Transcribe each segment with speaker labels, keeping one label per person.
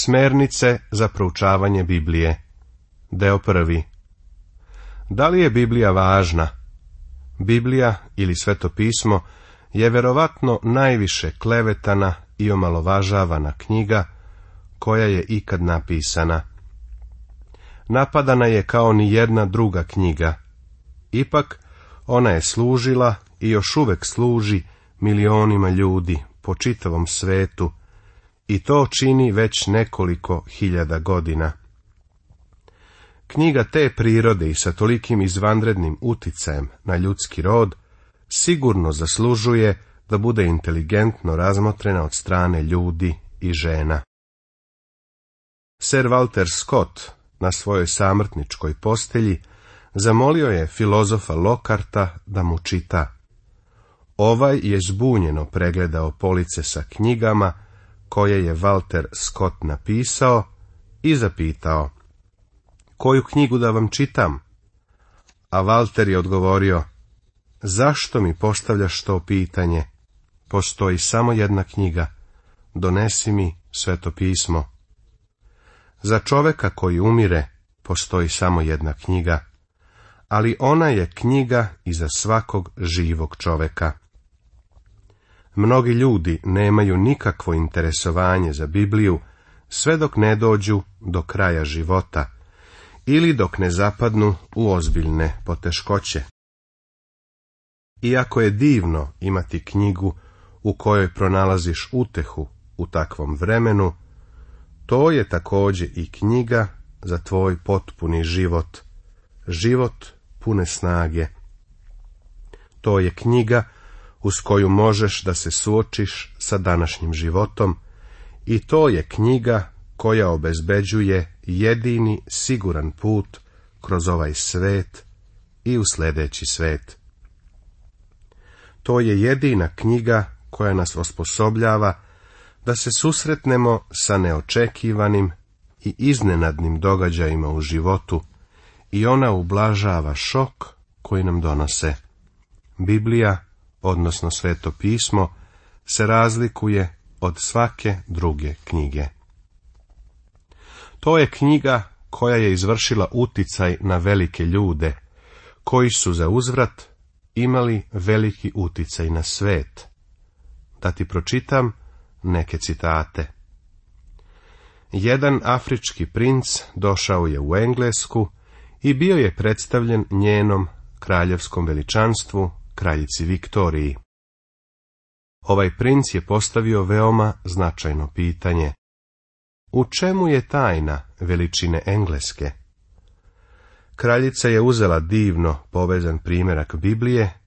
Speaker 1: Smernice za proučavanje Biblije. Deo prvi. Da li je Biblija važna? Biblija ili Sveto pismo je verovatno najviše klevetana i omalovažavana knjiga koja je ikad napisana. Napadana je kao ni jedna druga knjiga. Ipak ona je služila i još uvek služi milionima ljudi po čitavom svetu i to čini već nekoliko hiljada godina. Knjiga te prirode i sa tolikim izvanrednim uticajem na ljudski rod sigurno zaslužuje da bude inteligentno razmotrena od strane ljudi i žena. Sir Walter Scott na svojoj samrtničkoj postelji zamolio je filozofa Lokarta da mu čita. Ovaj je zbunjeno pregledao police sa knjigama koje je Walter Scott napisao i zapitao Koju knjigu da vam čitam? A Walter je odgovorio Zašto mi postavljaš to pitanje? Postoji samo jedna knjiga. Donesi mi sveto pismo. Za čoveka koji umire postoji samo jedna knjiga, ali ona je knjiga i za svakog živog čoveka. Mnogi ljudi nemaju nikakvo interesovanje za Bibliju sve dok ne dođu do kraja života ili dok ne zapadnu u ozbiljne poteškoće. Iako je divno imati knjigu u kojoj pronalaziš utehu u takvom vremenu, to je također i knjiga za tvoj potpuni život, život pune snage. To je knjiga uz koju možeš da se suočiš sa današnjim životom i to je knjiga koja obezbeđuje jedini siguran put kroz ovaj svet i u sljedeći svet. To je jedina knjiga koja nas osposobljava da se susretnemo sa neočekivanim i iznenadnim događajima u životu i ona ublažava šok koji nam donose. Biblija odnosno sveto pismo, se razlikuje od svake druge knjige. To je knjiga koja je izvršila uticaj na velike ljude, koji su za uzvrat imali veliki uticaj na svet. Da ti pročitam neke citate. Jedan afrički princ došao je u Englesku i bio je predstavljen njenom kraljevskom veličanstvu kraljici Viktoriji. Ovaj princ je postavio veoma značajno pitanje. U čemu je tajna veličine Engleske? Kraljica je uzela divno povezan primjerak Biblije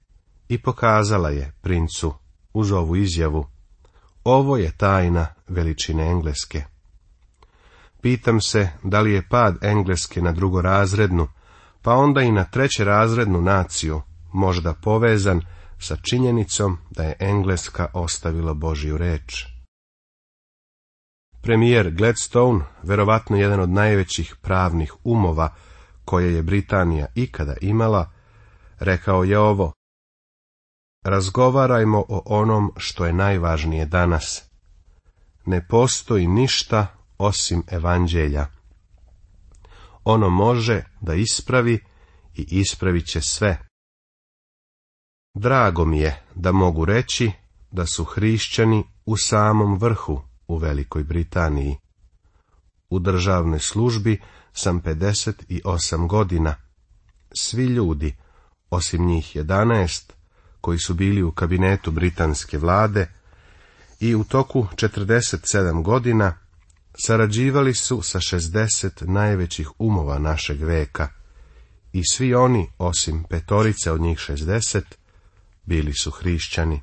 Speaker 1: i pokazala je princu uz ovu izjavu. Ovo je tajna veličine Engleske. Pitam se da li je pad Engleske na drugorazrednu, pa onda i na razrednu naciju, možda povezan sa činjenicom da je Engleska ostavila Božju reč. Premijer Gladstone, verovatno jedan od najvećih pravnih umova koje je Britanija ikada imala, rekao je ovo. Razgovarajmo o onom što je najvažnije danas. Ne postoji ništa osim evanđelja. Ono može da ispravi i ispravit će sve. Drago mi je da mogu reći da su hrišćani u samom vrhu u Velikoj Britaniji. U državnoj službi sam 58 godina. Svi ljudi, osim njih 11, koji su bili u kabinetu britanske vlade i u toku 47 godina sarađivali su sa 60 najvećih umova našeg veka i svi oni, osim petorice od njih 60, bili su hrišćani.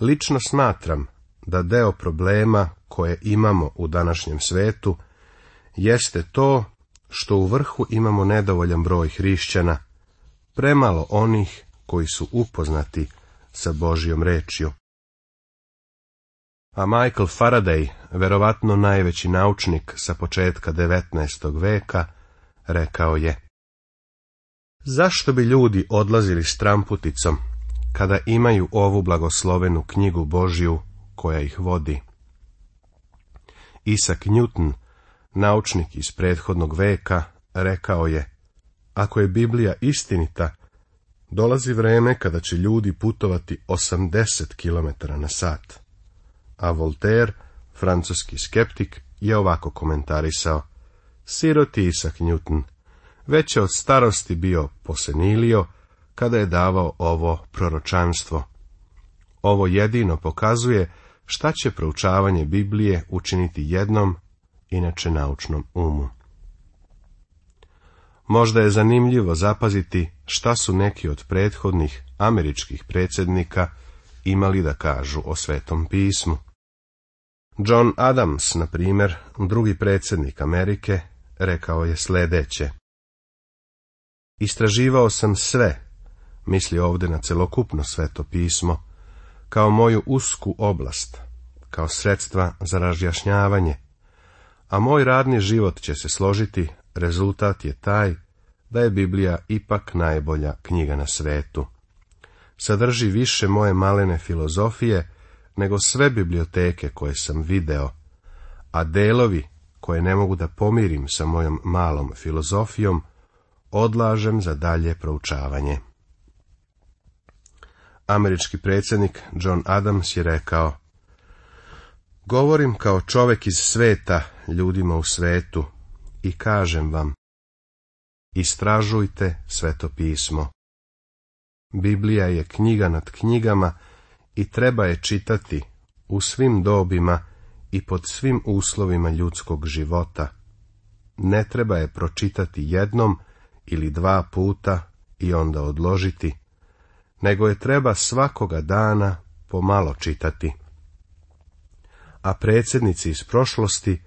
Speaker 1: Lično smatram da deo problema koje imamo u današnjem svetu jeste to što u vrhu imamo nedovoljan broj hrišćana, premalo onih koji su upoznati sa Božijom rečju. A Michael Faraday, verovatno najveći naučnik sa početka 19. veka, rekao je Zašto bi ljudi odlazili tramputicom kada imaju ovu blagoslovenu knjigu Božju koja ih vodi? Isak Newton, naučnik iz prethodnog veka, rekao je, ako je Biblija istinita, dolazi vreme kada će ljudi putovati 80 km na sat. A Voltaire, francuski skeptik, je ovako komentarisao, siroti Isak Newton, već je od starosti bio posenilio kada je davao ovo proročanstvo. Ovo jedino pokazuje šta će proučavanje Biblije učiniti jednom, inače naučnom umu. Možda je zanimljivo zapaziti šta su neki od prethodnih američkih predsjednika imali da kažu o svetom pismu. John Adams, na primjer, drugi predsjednik Amerike, rekao je sljedeće. Istraživao sam sve, misli ovdje na celokupno sveto pismo, kao moju usku oblast, kao sredstva za razjašnjavanje, a moj radni život će se složiti, rezultat je taj da je Biblija ipak najbolja knjiga na svetu. Sadrži više moje malene filozofije nego sve biblioteke koje sam video, a delovi koje ne mogu da pomirim sa mojom malom filozofijom odlažem za dalje proučavanje. Američki predsjednik John Adams je rekao Govorim kao čovjek iz sveta ljudima u svetu i kažem vam Istražujte sveto pismo. Biblija je knjiga nad knjigama i treba je čitati u svim dobima i pod svim uslovima ljudskog života. Ne treba je pročitati jednom ili dva puta i onda odložiti, nego je treba svakoga dana pomalo čitati. A predsjednici iz prošlosti,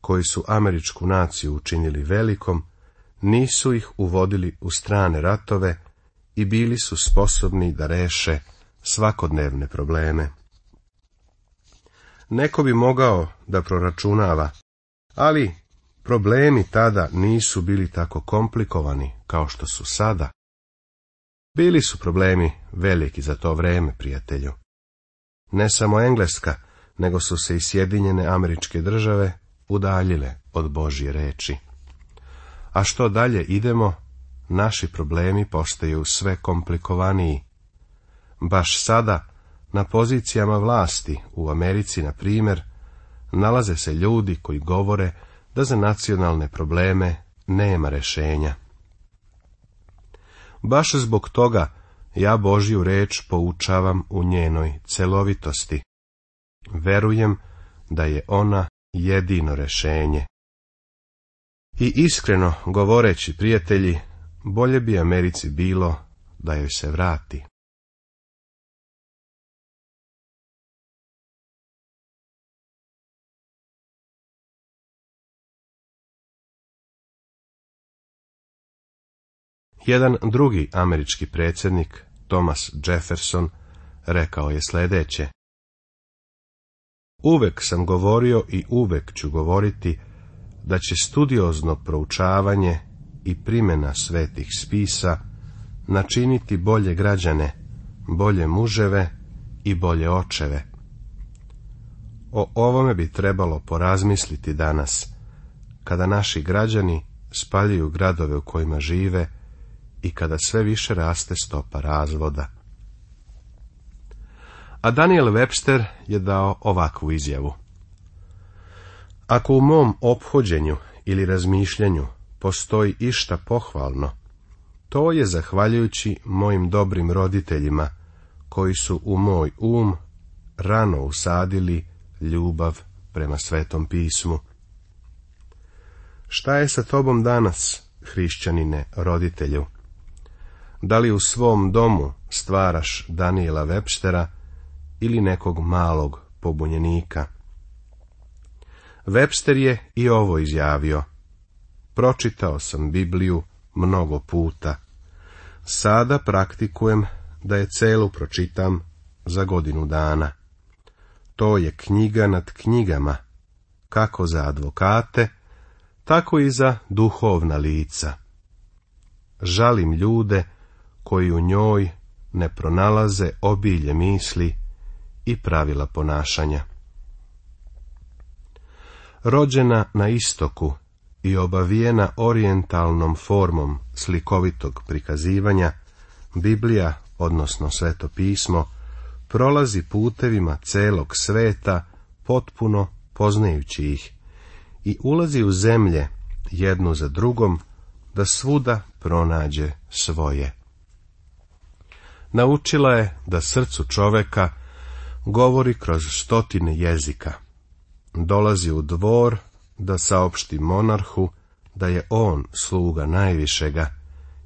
Speaker 1: koji su američku naciju učinili velikom, nisu ih uvodili u strane ratove i bili su sposobni da reše svakodnevne probleme. Neko bi mogao da proračunava, ali Problemi tada nisu bili tako komplikovani kao što su sada. Bili su problemi veliki za to vrijeme prijatelju. Ne samo Engleska, nego su se i Sjedinjene američke države udaljile od Božje reči. A što dalje idemo, naši problemi postaju sve komplikovaniji. Baš sada, na pozicijama vlasti u Americi, na primjer, nalaze se ljudi koji govore da za nacionalne probleme nema rešenja. Baš zbog toga ja Božju reč poučavam u njenoj celovitosti. Verujem da je ona jedino rešenje. I iskreno govoreći prijatelji, bolje bi Americi bilo da joj se vrati. Jedan drugi američki predsjednik, Thomas Jefferson, rekao je sljedeće. Uvek sam govorio i uvek ću govoriti da će studiozno proučavanje i primjena svetih spisa načiniti bolje građane, bolje muževe i bolje očeve. O ovome bi trebalo porazmisliti danas, kada naši građani spaljuju gradove u kojima žive i kada sve više raste stopa razvoda. A Daniel Webster je dao ovakvu izjavu. Ako u mom ophođenju ili razmišljanju postoji išta pohvalno, to je zahvaljujući mojim dobrim roditeljima, koji su u moj um rano usadili ljubav prema svetom pismu. Šta je sa tobom danas, hrišćanine roditelju? da li u svom domu stvaraš Daniela Webstera ili nekog malog pobunjenika. Webster je i ovo izjavio. Pročitao sam Bibliju mnogo puta. Sada praktikujem da je celu pročitam za godinu dana. To je knjiga nad knjigama, kako za advokate, tako i za duhovna lica. Žalim ljude koji u njoj ne pronalaze obilje misli i pravila ponašanja. Rođena na istoku i obavijena orijentalnom formom slikovitog prikazivanja, Biblija, odnosno sveto pismo, prolazi putevima celog sveta potpuno poznajući ih i ulazi u zemlje jednu za drugom da svuda pronađe svoje naučila je da srcu čoveka govori kroz stotine jezika. Dolazi u dvor da saopšti monarhu da je on sluga najvišega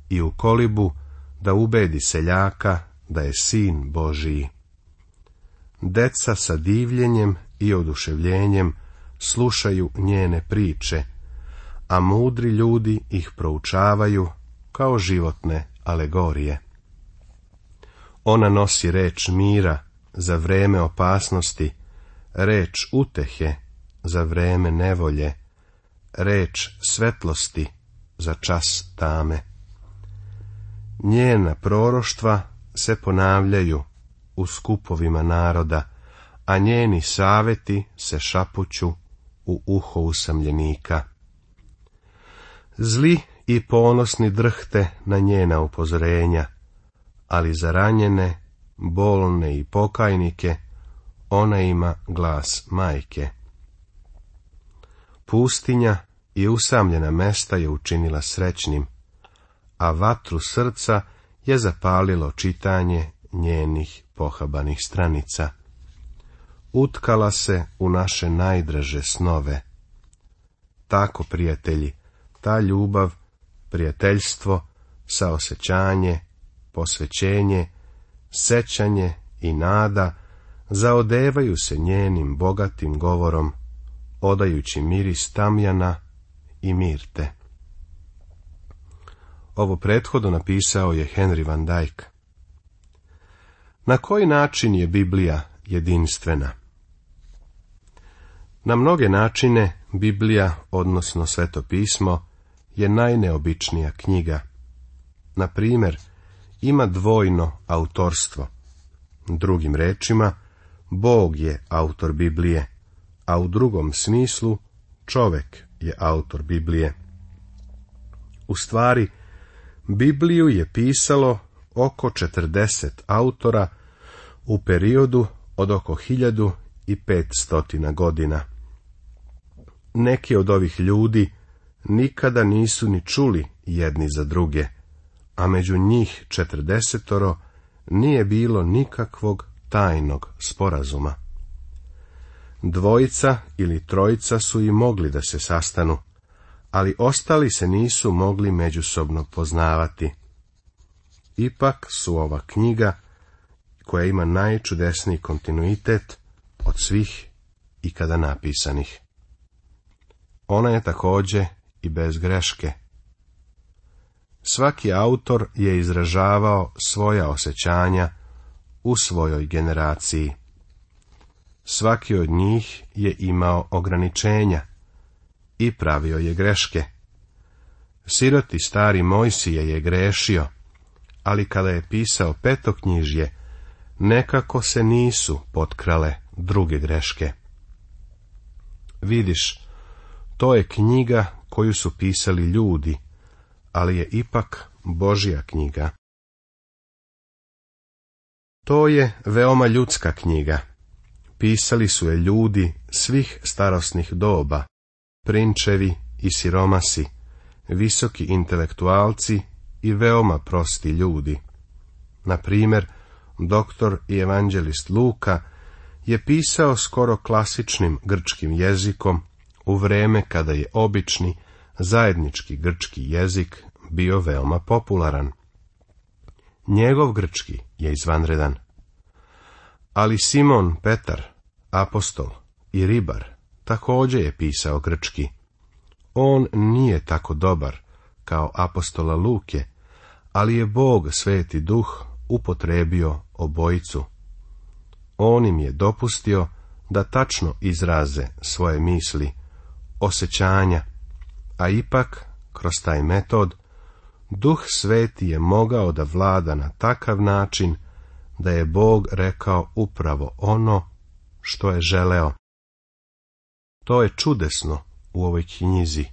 Speaker 1: i u kolibu da ubedi seljaka da je sin Božiji. Deca sa divljenjem i oduševljenjem slušaju njene priče, a mudri ljudi ih proučavaju kao životne alegorije. Ona nosi reč mira za vreme opasnosti, reč utehe za vreme nevolje, reč svetlosti za čas tame. Njena proroštva se ponavljaju u skupovima naroda, a njeni saveti se šapuću u uho usamljenika. Zli i ponosni drhte na njena upozorenja, ali za ranjene, bolne i pokajnike ona ima glas majke. Pustinja i usamljena mesta je učinila srećnim, a vatru srca je zapalilo čitanje njenih pohabanih stranica. Utkala se u naše najdraže snove. Tako, prijatelji, ta ljubav, prijateljstvo, saosećanje, posvećenje, sećanje i nada zaodevaju se njenim bogatim govorom, odajući miris tamjana i mirte. Ovo prethodno napisao je Henry van Dijk. Na koji način je Biblija jedinstvena? Na mnoge načine Biblija, odnosno Sveto pismo, je najneobičnija knjiga. Na primjer, ima dvojno autorstvo. Drugim rečima, Bog je autor Biblije, a u drugom smislu čovek je autor Biblije. U stvari, Bibliju je pisalo oko 40 autora u periodu od oko 1500 godina. Neki od ovih ljudi nikada nisu ni čuli jedni za druge, a među njih četrdesetoro nije bilo nikakvog tajnog sporazuma. Dvojica ili trojica su i mogli da se sastanu, ali ostali se nisu mogli međusobno poznavati. Ipak su ova knjiga, koja ima najčudesniji kontinuitet od svih ikada napisanih. Ona je također i bez greške, Svaki autor je izražavao svoja osjećanja u svojoj generaciji. Svaki od njih je imao ograničenja i pravio je greške. Siroti stari Mojsije je grešio, ali kada je pisao knjižje, nekako se nisu potkrale druge greške. Vidiš, to je knjiga koju su pisali ljudi, ali je ipak Božja knjiga. To je veoma ljudska knjiga. Pisali su je ljudi svih starosnih doba, prinčevi i siromasi, visoki intelektualci i veoma prosti ljudi. Na primjer, doktor i evanđelist Luka je pisao skoro klasičnim grčkim jezikom u vreme kada je obični zajednički grčki jezik bio veoma popularan. Njegov grčki je izvanredan. Ali Simon Petar, apostol i ribar, također je pisao grčki. On nije tako dobar kao apostola Luke, ali je Bog sveti duh upotrebio obojicu. On im je dopustio da tačno izraze svoje misli, osjećanja, a ipak, kroz taj metod, Duh sveti je mogao da vlada na takav način da je Bog rekao upravo ono što je želeo. To je čudesno u ovoj knjizi,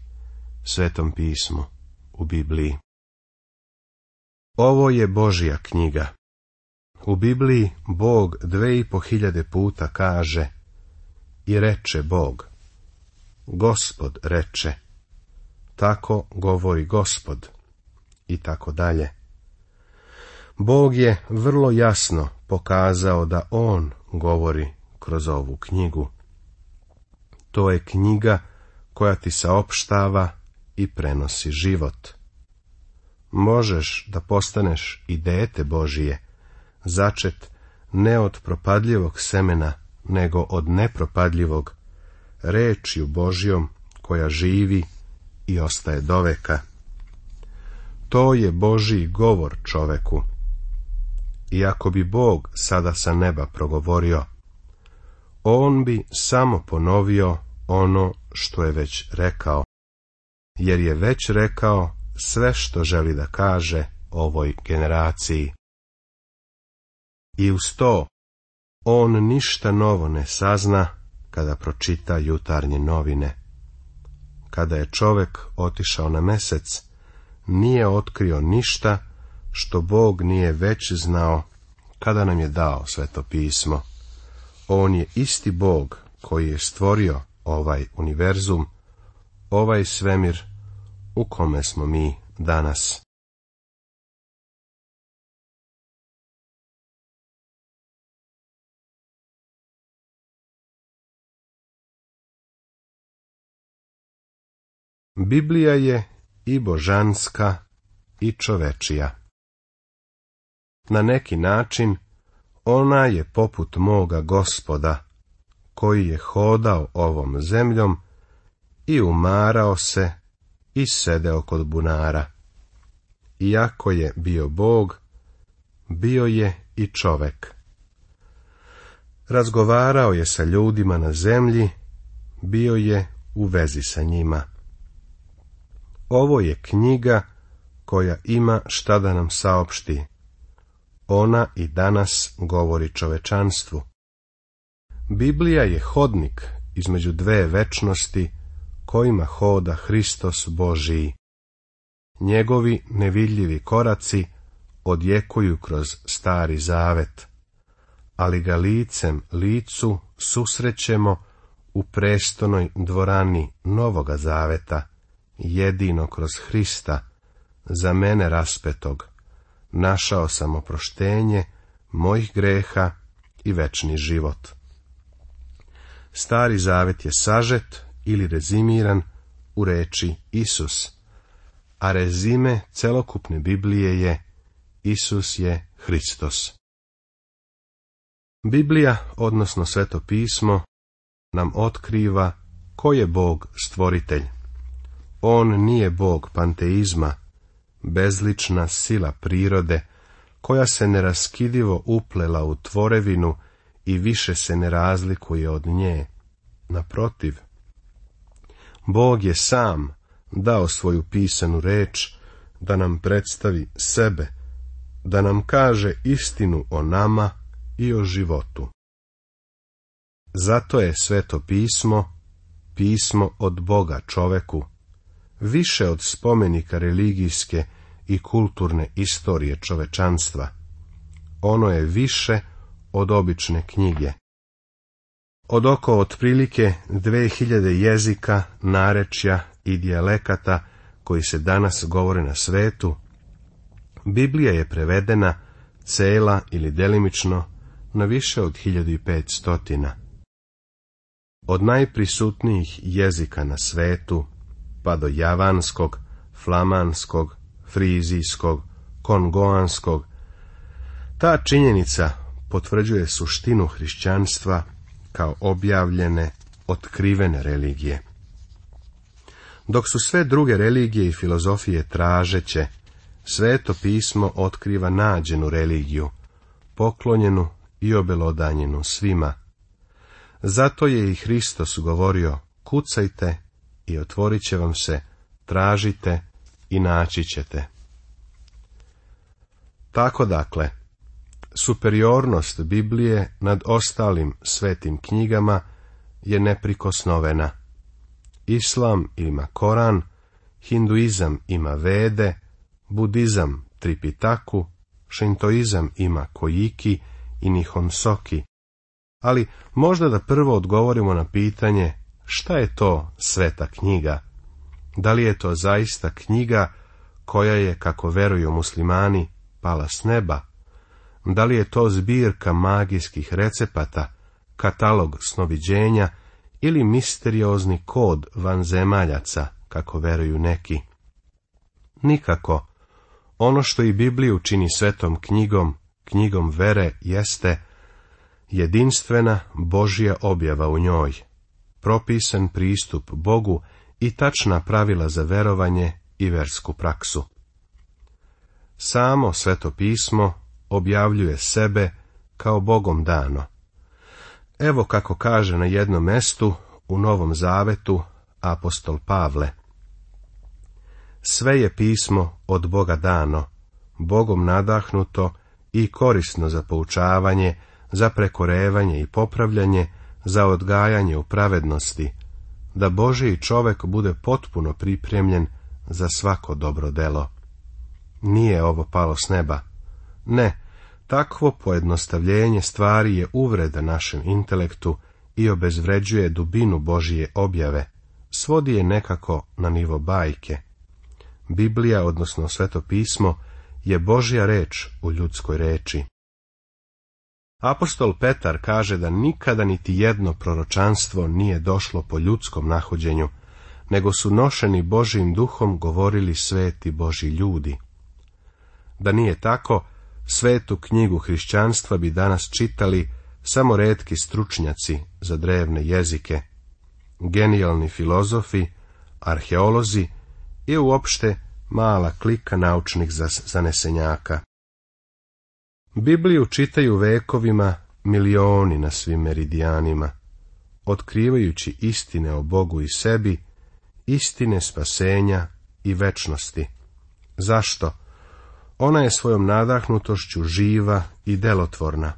Speaker 1: svetom pismu, u Bibliji. Ovo je Božja knjiga. U Bibliji Bog dve i po hiljade puta kaže i reče Bog. Gospod reče. Tako govori Gospod i tako dalje. Bog je vrlo jasno pokazao da on govori kroz ovu knjigu. To je knjiga koja ti saopštava i prenosi život. Možeš da postaneš i dete Božije, začet ne od propadljivog semena, nego od nepropadljivog, rečju Božjom koja živi i ostaje doveka. To je Boži govor čoveku. I ako bi Bog sada sa neba progovorio, on bi samo ponovio ono što je već rekao, jer je već rekao sve što želi da kaže ovoj generaciji. I uz to, on ništa novo ne sazna kada pročita jutarnje novine. Kada je čovek otišao na mesec, nije otkrio ništa što Bog nije već znao kada nam je dao sveto pismo. On je isti Bog koji je stvorio ovaj univerzum, ovaj svemir u kome smo mi danas. Biblija je i božanska i čovečija. Na neki način ona je poput moga gospoda, koji je hodao ovom zemljom i umarao se i sedeo kod bunara. Iako je bio Bog, bio je i čovek. Razgovarao je sa ljudima na zemlji, bio je u vezi sa njima. Ovo je knjiga koja ima šta da nam saopšti. Ona i danas govori čovečanstvu. Biblija je hodnik između dve večnosti kojima hoda Hristos Božiji. Njegovi nevidljivi koraci odjekuju kroz stari zavet, ali ga licem licu susrećemo u prestonoj dvorani Novoga zaveta jedino kroz Hrista, za mene raspetog, našao sam oproštenje mojih greha i večni život. Stari zavet je sažet ili rezimiran u reči Isus, a rezime celokupne Biblije je Isus je Hristos. Biblija, odnosno sveto pismo, nam otkriva ko je Bog stvoritelj. On nije bog panteizma, bezlična sila prirode, koja se neraskidivo uplela u tvorevinu i više se ne razlikuje od nje. Naprotiv, Bog je sam dao svoju pisanu reč da nam predstavi sebe, da nam kaže istinu o nama i o životu. Zato je sveto pismo, pismo od Boga čoveku, više od spomenika religijske i kulturne istorije čovečanstva. Ono je više od obične knjige. Od oko otprilike 2000 jezika, narečja i dijalekata koji se danas govore na svetu, Biblija je prevedena cela ili delimično na više od 1500. Od najprisutnijih jezika na svetu pa do javanskog, flamanskog, frizijskog, kongoanskog. Ta činjenica potvrđuje suštinu hrišćanstva kao objavljene, otkrivene religije. Dok su sve druge religije i filozofije tražeće, sveto pismo otkriva nađenu religiju, poklonjenu i obelodanjenu svima. Zato je i Hristos govorio, kucajte i otvorit će vam se, tražite i naći ćete. Tako dakle, superiornost Biblije nad ostalim svetim knjigama je neprikosnovena. Islam ima Koran, hinduizam ima Vede, budizam Tripitaku, šintoizam ima Kojiki i Nihonsoki. Ali možda da prvo odgovorimo na pitanje Šta je to sveta knjiga? Da li je to zaista knjiga koja je, kako veruju muslimani, pala s neba? Da li je to zbirka magijskih recepata, katalog snoviđenja ili misteriozni kod vanzemaljaca, kako veruju neki? Nikako. Ono što i Bibliju čini svetom knjigom, knjigom vere, jeste jedinstvena Božja objava u njoj, propisan pristup Bogu i tačna pravila za verovanje i versku praksu. Samo sveto pismo objavljuje sebe kao Bogom dano. Evo kako kaže na jednom mestu u Novom Zavetu apostol Pavle. Sve je pismo od Boga dano, Bogom nadahnuto i korisno za poučavanje, za prekorevanje i popravljanje, za odgajanje u pravednosti, da Boži i čovek bude potpuno pripremljen za svako dobro delo. Nije ovo palo s neba. Ne, takvo pojednostavljenje stvari je uvreda našem intelektu i obezvređuje dubinu Božije objave, svodi je nekako na nivo bajke. Biblija, odnosno sveto pismo, je Božja reč u ljudskoj reči. Apostol Petar kaže da nikada niti jedno proročanstvo nije došlo po ljudskom nahođenju, nego su nošeni Božim duhom govorili sveti Boži ljudi. Da nije tako, svetu knjigu hrišćanstva bi danas čitali samo redki stručnjaci za drevne jezike, genijalni filozofi, arheolozi i uopšte mala klika naučnih zanesenjaka. Bibliju čitaju vekovima milioni na svim meridijanima, otkrivajući istine o Bogu i sebi, istine spasenja i večnosti. Zašto? Ona je svojom nadahnutošću živa i delotvorna.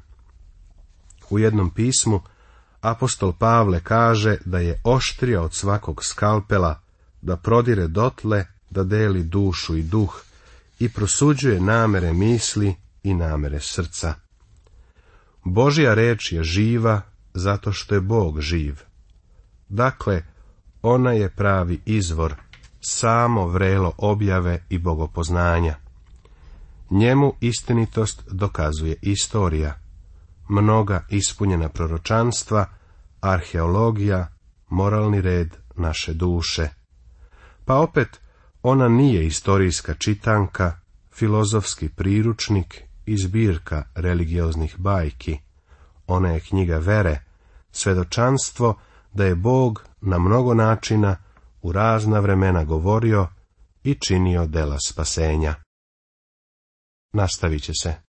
Speaker 1: U jednom pismu apostol Pavle kaže da je oštrija od svakog skalpela, da prodire dotle, da deli dušu i duh i prosuđuje namere misli i namere srca. Božja reč je živa zato što je Bog živ. Dakle, ona je pravi izvor, samo vrelo objave i bogopoznanja. Njemu istinitost dokazuje istorija, mnoga ispunjena proročanstva, arheologija, moralni red naše duše. Pa opet, ona nije istorijska čitanka, filozofski priručnik i zbirka religioznih bajki. Ona je knjiga vere, svedočanstvo da je Bog na mnogo načina u razna vremena govorio i činio dela spasenja. Nastavit će se.